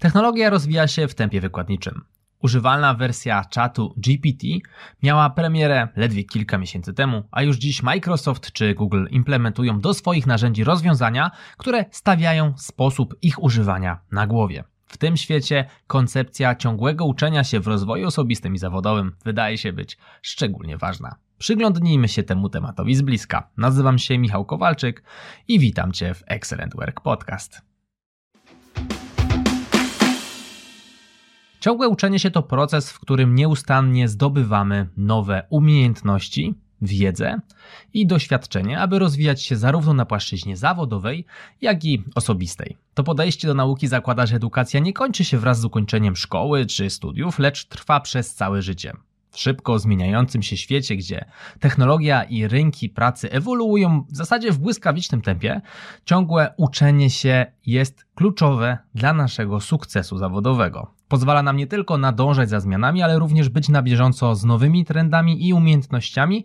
Technologia rozwija się w tempie wykładniczym. Używalna wersja czatu GPT miała premierę ledwie kilka miesięcy temu, a już dziś Microsoft czy Google implementują do swoich narzędzi rozwiązania, które stawiają sposób ich używania na głowie. W tym świecie koncepcja ciągłego uczenia się w rozwoju osobistym i zawodowym wydaje się być szczególnie ważna. Przyglądnijmy się temu tematowi z bliska. Nazywam się Michał Kowalczyk i witam Cię w Excellent Work Podcast. Ciągłe uczenie się to proces, w którym nieustannie zdobywamy nowe umiejętności, wiedzę i doświadczenie, aby rozwijać się zarówno na płaszczyźnie zawodowej, jak i osobistej. To podejście do nauki zakłada, że edukacja nie kończy się wraz z ukończeniem szkoły czy studiów, lecz trwa przez całe życie. W szybko zmieniającym się świecie, gdzie technologia i rynki pracy ewoluują w zasadzie w błyskawicznym tempie, ciągłe uczenie się jest kluczowe dla naszego sukcesu zawodowego. Pozwala nam nie tylko nadążać za zmianami, ale również być na bieżąco z nowymi trendami i umiejętnościami,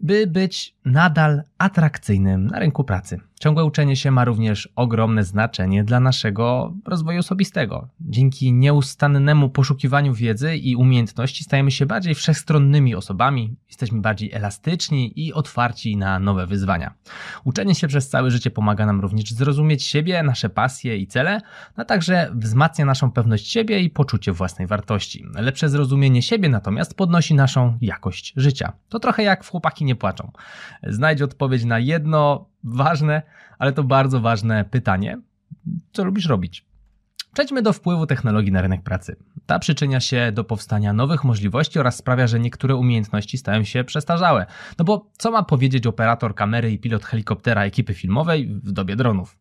by być nadal atrakcyjnym na rynku pracy. Ciągłe uczenie się ma również ogromne znaczenie dla naszego rozwoju osobistego. Dzięki nieustannemu poszukiwaniu wiedzy i umiejętności stajemy się bardziej wszechstronnymi osobami, jesteśmy bardziej elastyczni i otwarci na nowe wyzwania. Uczenie się przez całe życie pomaga nam również zrozumieć siebie, nasze pasje i cele, a także wzmacnia naszą pewność siebie i poczucie własnej wartości. Lepsze zrozumienie siebie natomiast podnosi naszą jakość życia. To trochę jak w chłopaki nie płaczą. Znajdź odpowiedź na jedno ważne, ale to bardzo ważne pytanie. Co lubisz robić? Przejdźmy do wpływu technologii na rynek pracy. Ta przyczynia się do powstania nowych możliwości oraz sprawia, że niektóre umiejętności stają się przestarzałe. No bo co ma powiedzieć operator kamery i pilot helikoptera ekipy filmowej w dobie dronów?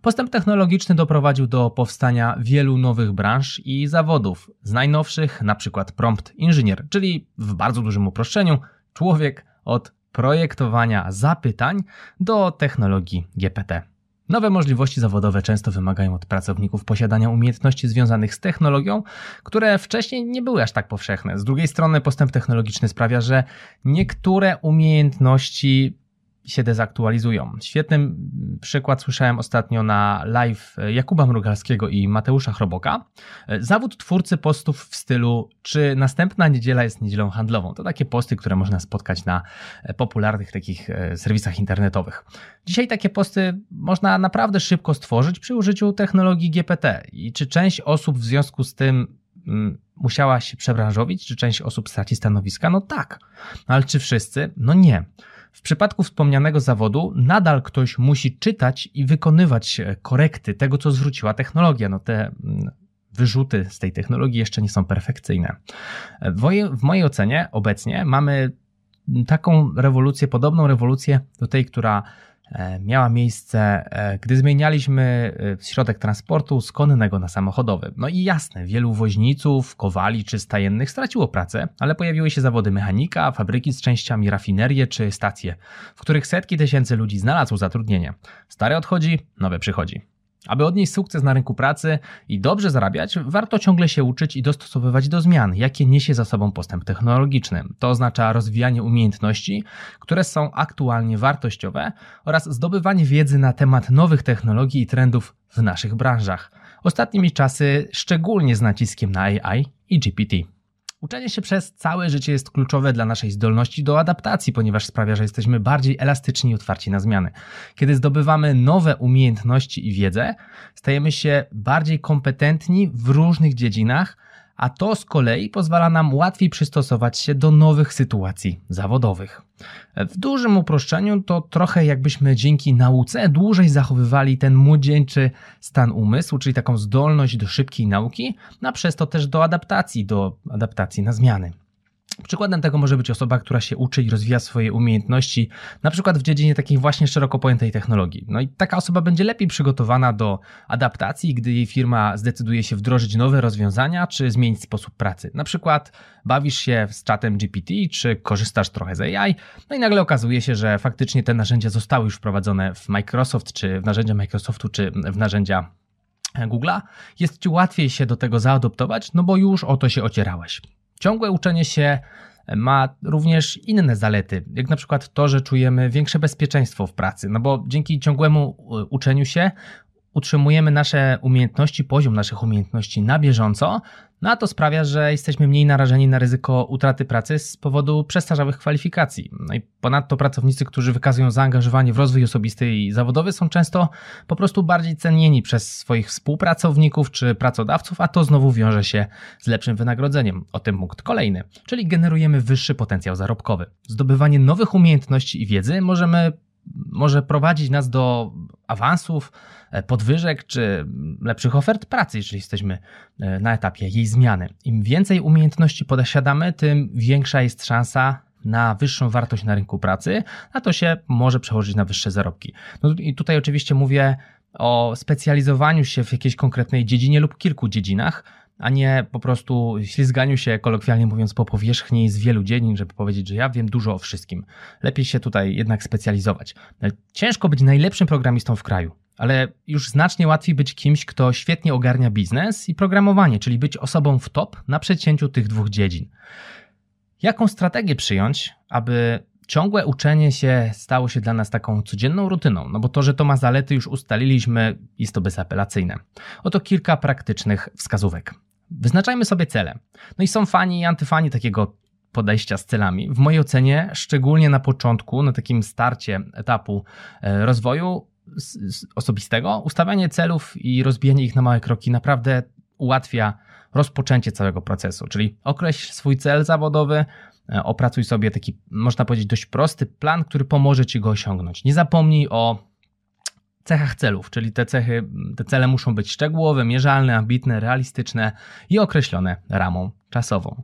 Postęp technologiczny doprowadził do powstania wielu nowych branż i zawodów. Z najnowszych na przykład prompt inżynier, czyli w bardzo dużym uproszczeniu człowiek od projektowania zapytań do technologii GPT. Nowe możliwości zawodowe często wymagają od pracowników posiadania umiejętności związanych z technologią, które wcześniej nie były aż tak powszechne. Z drugiej strony postęp technologiczny sprawia, że niektóre umiejętności się dezaktualizują. Świetny przykład słyszałem ostatnio na live Jakuba Mrugalskiego i Mateusza Chroboka. Zawód twórcy postów w stylu czy następna niedziela jest niedzielą handlową. To takie posty, które można spotkać na popularnych takich e, serwisach internetowych. Dzisiaj takie posty można naprawdę szybko stworzyć przy użyciu technologii GPT. I czy część osób w związku z tym mm, musiała się przebranżowić, czy część osób straci stanowiska? No tak. No ale czy wszyscy? No nie. W przypadku wspomnianego zawodu nadal ktoś musi czytać i wykonywać korekty tego, co zwróciła technologia. No te mm, wyrzuty z tej technologii jeszcze nie są perfekcyjne. W mojej ocenie obecnie mamy taką rewolucję, podobną rewolucję do tej, która E, miała miejsce, e, gdy zmienialiśmy e, środek transportu z konnego na samochodowy. No i jasne, wielu woźniców, kowali czy stajennych straciło pracę, ale pojawiły się zawody mechanika, fabryki z częściami, rafinerie czy stacje, w których setki tysięcy ludzi znalazło zatrudnienie. Stare odchodzi, nowe przychodzi. Aby odnieść sukces na rynku pracy i dobrze zarabiać, warto ciągle się uczyć i dostosowywać do zmian, jakie niesie za sobą postęp technologiczny. To oznacza rozwijanie umiejętności, które są aktualnie wartościowe oraz zdobywanie wiedzy na temat nowych technologii i trendów w naszych branżach. Ostatnimi czasy szczególnie z naciskiem na AI i GPT. Uczenie się przez całe życie jest kluczowe dla naszej zdolności do adaptacji, ponieważ sprawia, że jesteśmy bardziej elastyczni i otwarci na zmiany. Kiedy zdobywamy nowe umiejętności i wiedzę, stajemy się bardziej kompetentni w różnych dziedzinach, a to z kolei pozwala nam łatwiej przystosować się do nowych sytuacji zawodowych. W dużym uproszczeniu to trochę jakbyśmy dzięki nauce dłużej zachowywali ten młodzieńczy stan umysłu, czyli taką zdolność do szybkiej nauki, no a przez to też do adaptacji, do adaptacji na zmiany. Przykładem tego może być osoba, która się uczy i rozwija swoje umiejętności, na przykład w dziedzinie takiej właśnie szeroko pojętej technologii. No i taka osoba będzie lepiej przygotowana do adaptacji, gdy jej firma zdecyduje się wdrożyć nowe rozwiązania czy zmienić sposób pracy. Na przykład bawisz się z czatem GPT, czy korzystasz trochę z AI, no i nagle okazuje się, że faktycznie te narzędzia zostały już wprowadzone w Microsoft, czy w narzędzia Microsoftu, czy w narzędzia Google'a. Jest ci łatwiej się do tego zaadoptować, no bo już o to się ocierałeś. Ciągłe uczenie się ma również inne zalety, jak na przykład to, że czujemy większe bezpieczeństwo w pracy, no bo dzięki ciągłemu e, uczeniu się utrzymujemy nasze umiejętności, poziom naszych umiejętności na bieżąco, no a to sprawia, że jesteśmy mniej narażeni na ryzyko utraty pracy z powodu przestarzałych kwalifikacji. No i ponadto pracownicy, którzy wykazują zaangażowanie w rozwój osobisty i zawodowy, są często po prostu bardziej cenieni przez swoich współpracowników czy pracodawców, a to znowu wiąże się z lepszym wynagrodzeniem. O tym punkt kolejny, czyli generujemy wyższy potencjał zarobkowy. Zdobywanie nowych umiejętności i wiedzy możemy może prowadzić nas do awansów, e, podwyżek czy lepszych ofert pracy, jeżeli jesteśmy e, na etapie jej zmiany. Im więcej umiejętności posiadamy, tym większa jest szansa na wyższą wartość na rynku pracy, a to się może przełożyć na wyższe zarobki. No i tutaj oczywiście mówię o specjalizowaniu się w jakiejś konkretnej dziedzinie lub kilku dziedzinach, a nie po prostu ślizganiu się, kolokwialnie mówiąc, po powierzchni z wielu dziedzin, żeby powiedzieć, że ja wiem dużo o wszystkim. Lepiej się tutaj jednak specjalizować. Ciężko być najlepszym programistą w kraju, ale już znacznie łatwiej być kimś, kto świetnie ogarnia biznes i programowanie, czyli być osobą w top na przecięciu tych dwóch dziedzin. Jaką strategię przyjąć, aby ciągłe uczenie się stało się dla nas taką codzienną rutyną, no bo to, że to ma zalety już ustaliliśmy, jest to bezapelacyjne. Oto kilka praktycznych wskazówek. Wyznaczajmy sobie cele. No i są fani i antyfani takiego podejścia z celami. W mojej ocenie, szczególnie na początku, na takim starcie etapu e, rozwoju osobistego, ustawianie celów i rozbijanie ich na małe kroki naprawdę ułatwia rozpoczęcie całego procesu. Czyli określ swój cel zawodowy, e, opracuj sobie taki, można powiedzieć, dość prosty plan, który pomoże ci go osiągnąć. Nie zapomnij o cechach celów, czyli te cechy, te cele muszą być szczegółowe, mierzalne, ambitne, realistyczne i określone ramą czasową.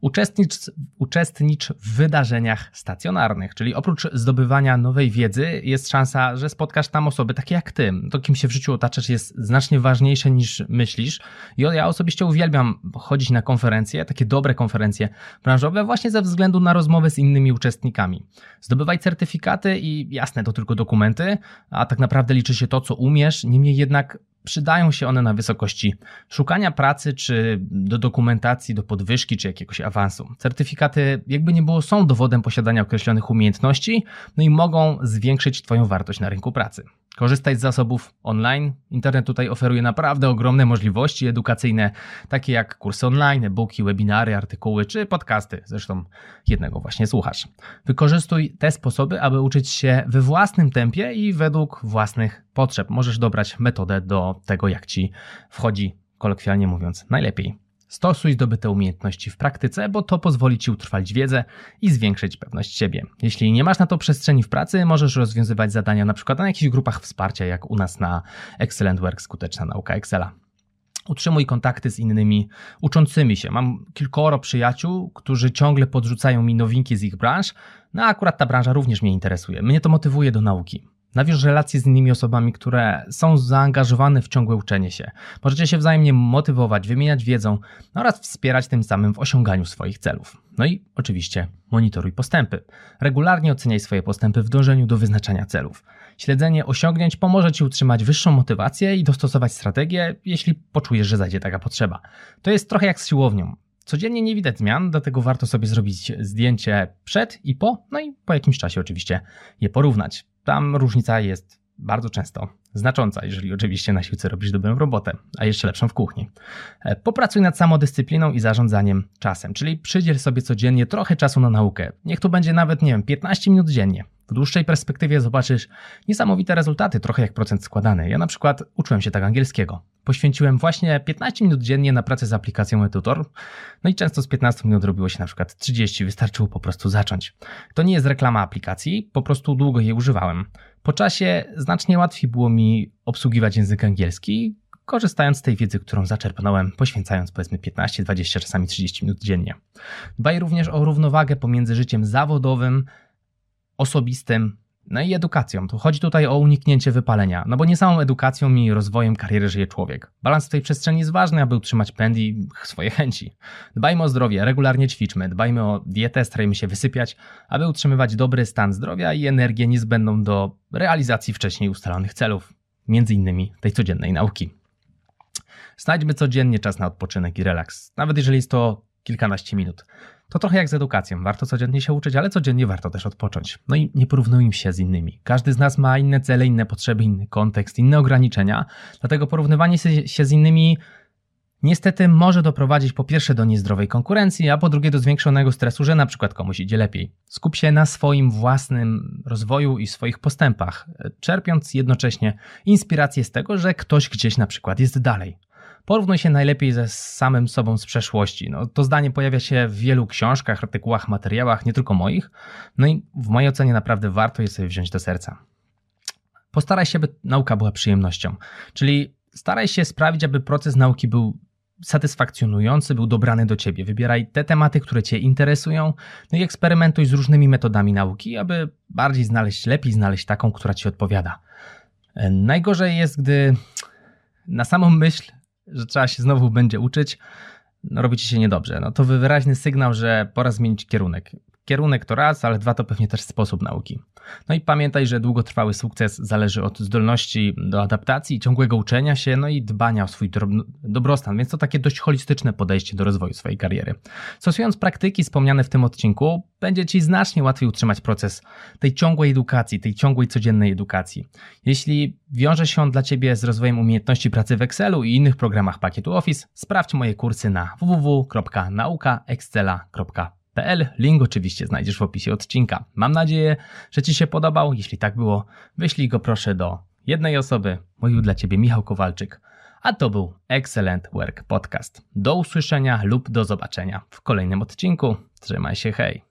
Uczestnicz, uczestnicz w wydarzeniach stacjonarnych, czyli oprócz zdobywania nowej wiedzy jest szansa, że spotkasz tam osoby takie jak ty. To, kim się w życiu otaczasz, jest znacznie ważniejsze niż myślisz. I ja osobiście uwielbiam chodzić na konferencje, takie dobre konferencje branżowe, właśnie ze względu na rozmowę z innymi uczestnikami. Zdobywaj certyfikaty i jasne, to tylko dokumenty, a tak naprawdę liczy się to, co umiesz. Niemniej jednak przydają się one na wysokości szukania pracy, czy do dokumentacji, do podwyżki, czy jakiegoś awansu. Certyfikaty, jakby nie było, są dowodem posiadania określonych umiejętności, no i mogą zwiększyć Twoją wartość na rynku pracy. Korzystać z zasobów online. Internet tutaj oferuje naprawdę ogromne możliwości edukacyjne, takie jak kursy online, e-booki, webinary, artykuły czy podcasty. Zresztą jednego właśnie słuchasz. Wykorzystuj te sposoby, aby uczyć się we własnym tempie i według własnych potrzeb. Możesz dobrać metodę do tego, jak ci wchodzi, kolokwialnie mówiąc, najlepiej. Stosuj zdobyte umiejętności w praktyce, bo to pozwoli Ci utrwalić wiedzę i zwiększyć pewność siebie. Jeśli nie masz na to przestrzeni w pracy, możesz rozwiązywać zadania na przykład na jakichś grupach wsparcia, jak u nas na Excellent Work, skuteczna nauka Excela. Utrzymuj kontakty z innymi uczącymi się. Mam kilkoro przyjaciół, którzy ciągle podrzucają mi nowinki z ich branż, no a akurat ta branża również mnie interesuje. Mnie to motywuje do nauki. Nawiąż relacje z innymi osobami, które są zaangażowane w ciągłe uczenie się. Możecie się wzajemnie motywować, wymieniać wiedzą oraz wspierać tym samym w osiąganiu swoich celów. No i oczywiście monitoruj postępy. Regularnie oceniaj swoje postępy w dążeniu do wyznaczania celów. Śledzenie osiągnięć pomoże Ci utrzymać wyższą motywację i dostosować strategię, jeśli poczujesz, że zajdzie taka potrzeba. To jest trochę jak z siłownią. Codziennie nie widać zmian, dlatego warto sobie zrobić zdjęcie przed i po, no i po jakimś czasie oczywiście je porównać. Tam różnica jest bardzo często znacząca, jeżeli oczywiście na siłce robisz dobrą robotę, a jeszcze lepszą w kuchni. E, popracuj nad samodyscypliną i zarządzaniem czasem, czyli przydziel sobie codziennie trochę czasu na naukę. Niech to będzie nawet, nie wiem, 15 minut dziennie. W dłuższej perspektywie zobaczysz niesamowite rezultaty, trochę jak procent składany. Ja na przykład uczyłem się tak angielskiego. Poświęciłem właśnie 15 minut dziennie na pracę z aplikacją eTutor, no i często z 15 minut robiło się na przykład 30, wystarczyło po prostu zacząć. To nie jest reklama aplikacji, po prostu długo jej używałem. Po czasie znacznie łatwiej było mi obsługiwać język angielski, korzystając z tej wiedzy, którą zaczerpnąłem, poświęcając powiedzmy 15, 20, czasami 30 minut dziennie. Dbaj również o równowagę pomiędzy życiem zawodowym, osobistym, no i edukacją. To chodzi tutaj o uniknięcie wypalenia, no bo nie samą edukacją i rozwojem kariery żyje człowiek. Balans w tej przestrzeni jest ważny, aby utrzymać pęd i swoje chęci. Dbajmy o zdrowie, regularnie ćwiczmy, dbajmy o dietę, starajmy się wysypiać, aby utrzymywać dobry stan zdrowia i energię niezbędną do realizacji wcześniej ustalonych celów, między innymi tej codziennej nauki. Znajdźmy codziennie czas na odpoczynek i relaks. Nawet jeżeli jest to kilkanaście minut. To trochę jak z edukacją. Warto codziennie się uczyć, ale codziennie warto też odpocząć. No i nie porównujmy się z innymi. Każdy z nas ma inne cele, inne potrzeby, inny kontekst, inne ograniczenia. Dlatego porównywanie się z innymi niestety może doprowadzić po pierwsze do niezdrowej konkurencji, a po drugie do zwiększonego stresu, że na przykład komuś idzie lepiej. Skup się na swoim własnym rozwoju i swoich postępach, czerpiąc jednocześnie inspirację z tego, że ktoś gdzieś na przykład jest dalej. Porównuj się najlepiej ze samym sobą z przeszłości. No, to zdanie pojawia się w wielu książkach, artykułach, materiałach, nie tylko moich. No i w mojej ocenie naprawdę warto je sobie wziąć do serca. Postaraj się, by nauka była przyjemnością. Czyli staraj się sprawić, aby proces nauki był satysfakcjonujący, był dobrany do ciebie. Wybieraj te tematy, które cię interesują, no i eksperymentuj z różnymi metodami nauki, aby bardziej znaleźć, lepiej znaleźć taką, która ci odpowiada. Najgorzej jest, gdy na samą myśl, że trzeba się znowu będzie uczyć, no robicie się niedobrze. No to wyraźny sygnał, że pora zmienić kierunek. Kierunek to raz, ale dwa to pewnie też sposób nauki. No i pamiętaj, że długotrwały sukces zależy od zdolności do adaptacji, ciągłego uczenia się, no i dbania o swój dobrostan, więc to takie dość holistyczne podejście do rozwoju swojej kariery. Stosując praktyki wspomniane w tym odcinku, będzie Ci znacznie łatwiej utrzymać proces tej ciągłej edukacji, tej ciągłej codziennej edukacji. Jeśli wiąże się on dla Ciebie z rozwojem umiejętności pracy w Excelu i innych programach pakietu Office, sprawdź moje kursy na www.naukaexcela.pl Link oczywiście znajdziesz w opisie odcinka. Mam nadzieję, że Ci się podobał. Jeśli tak było, wyślij go proszę do jednej osoby. Mówił dla Ciebie Michał Kowalczyk. A to był Excellent Work Podcast. Do usłyszenia lub do zobaczenia w kolejnym odcinku. Trzymaj się, hej!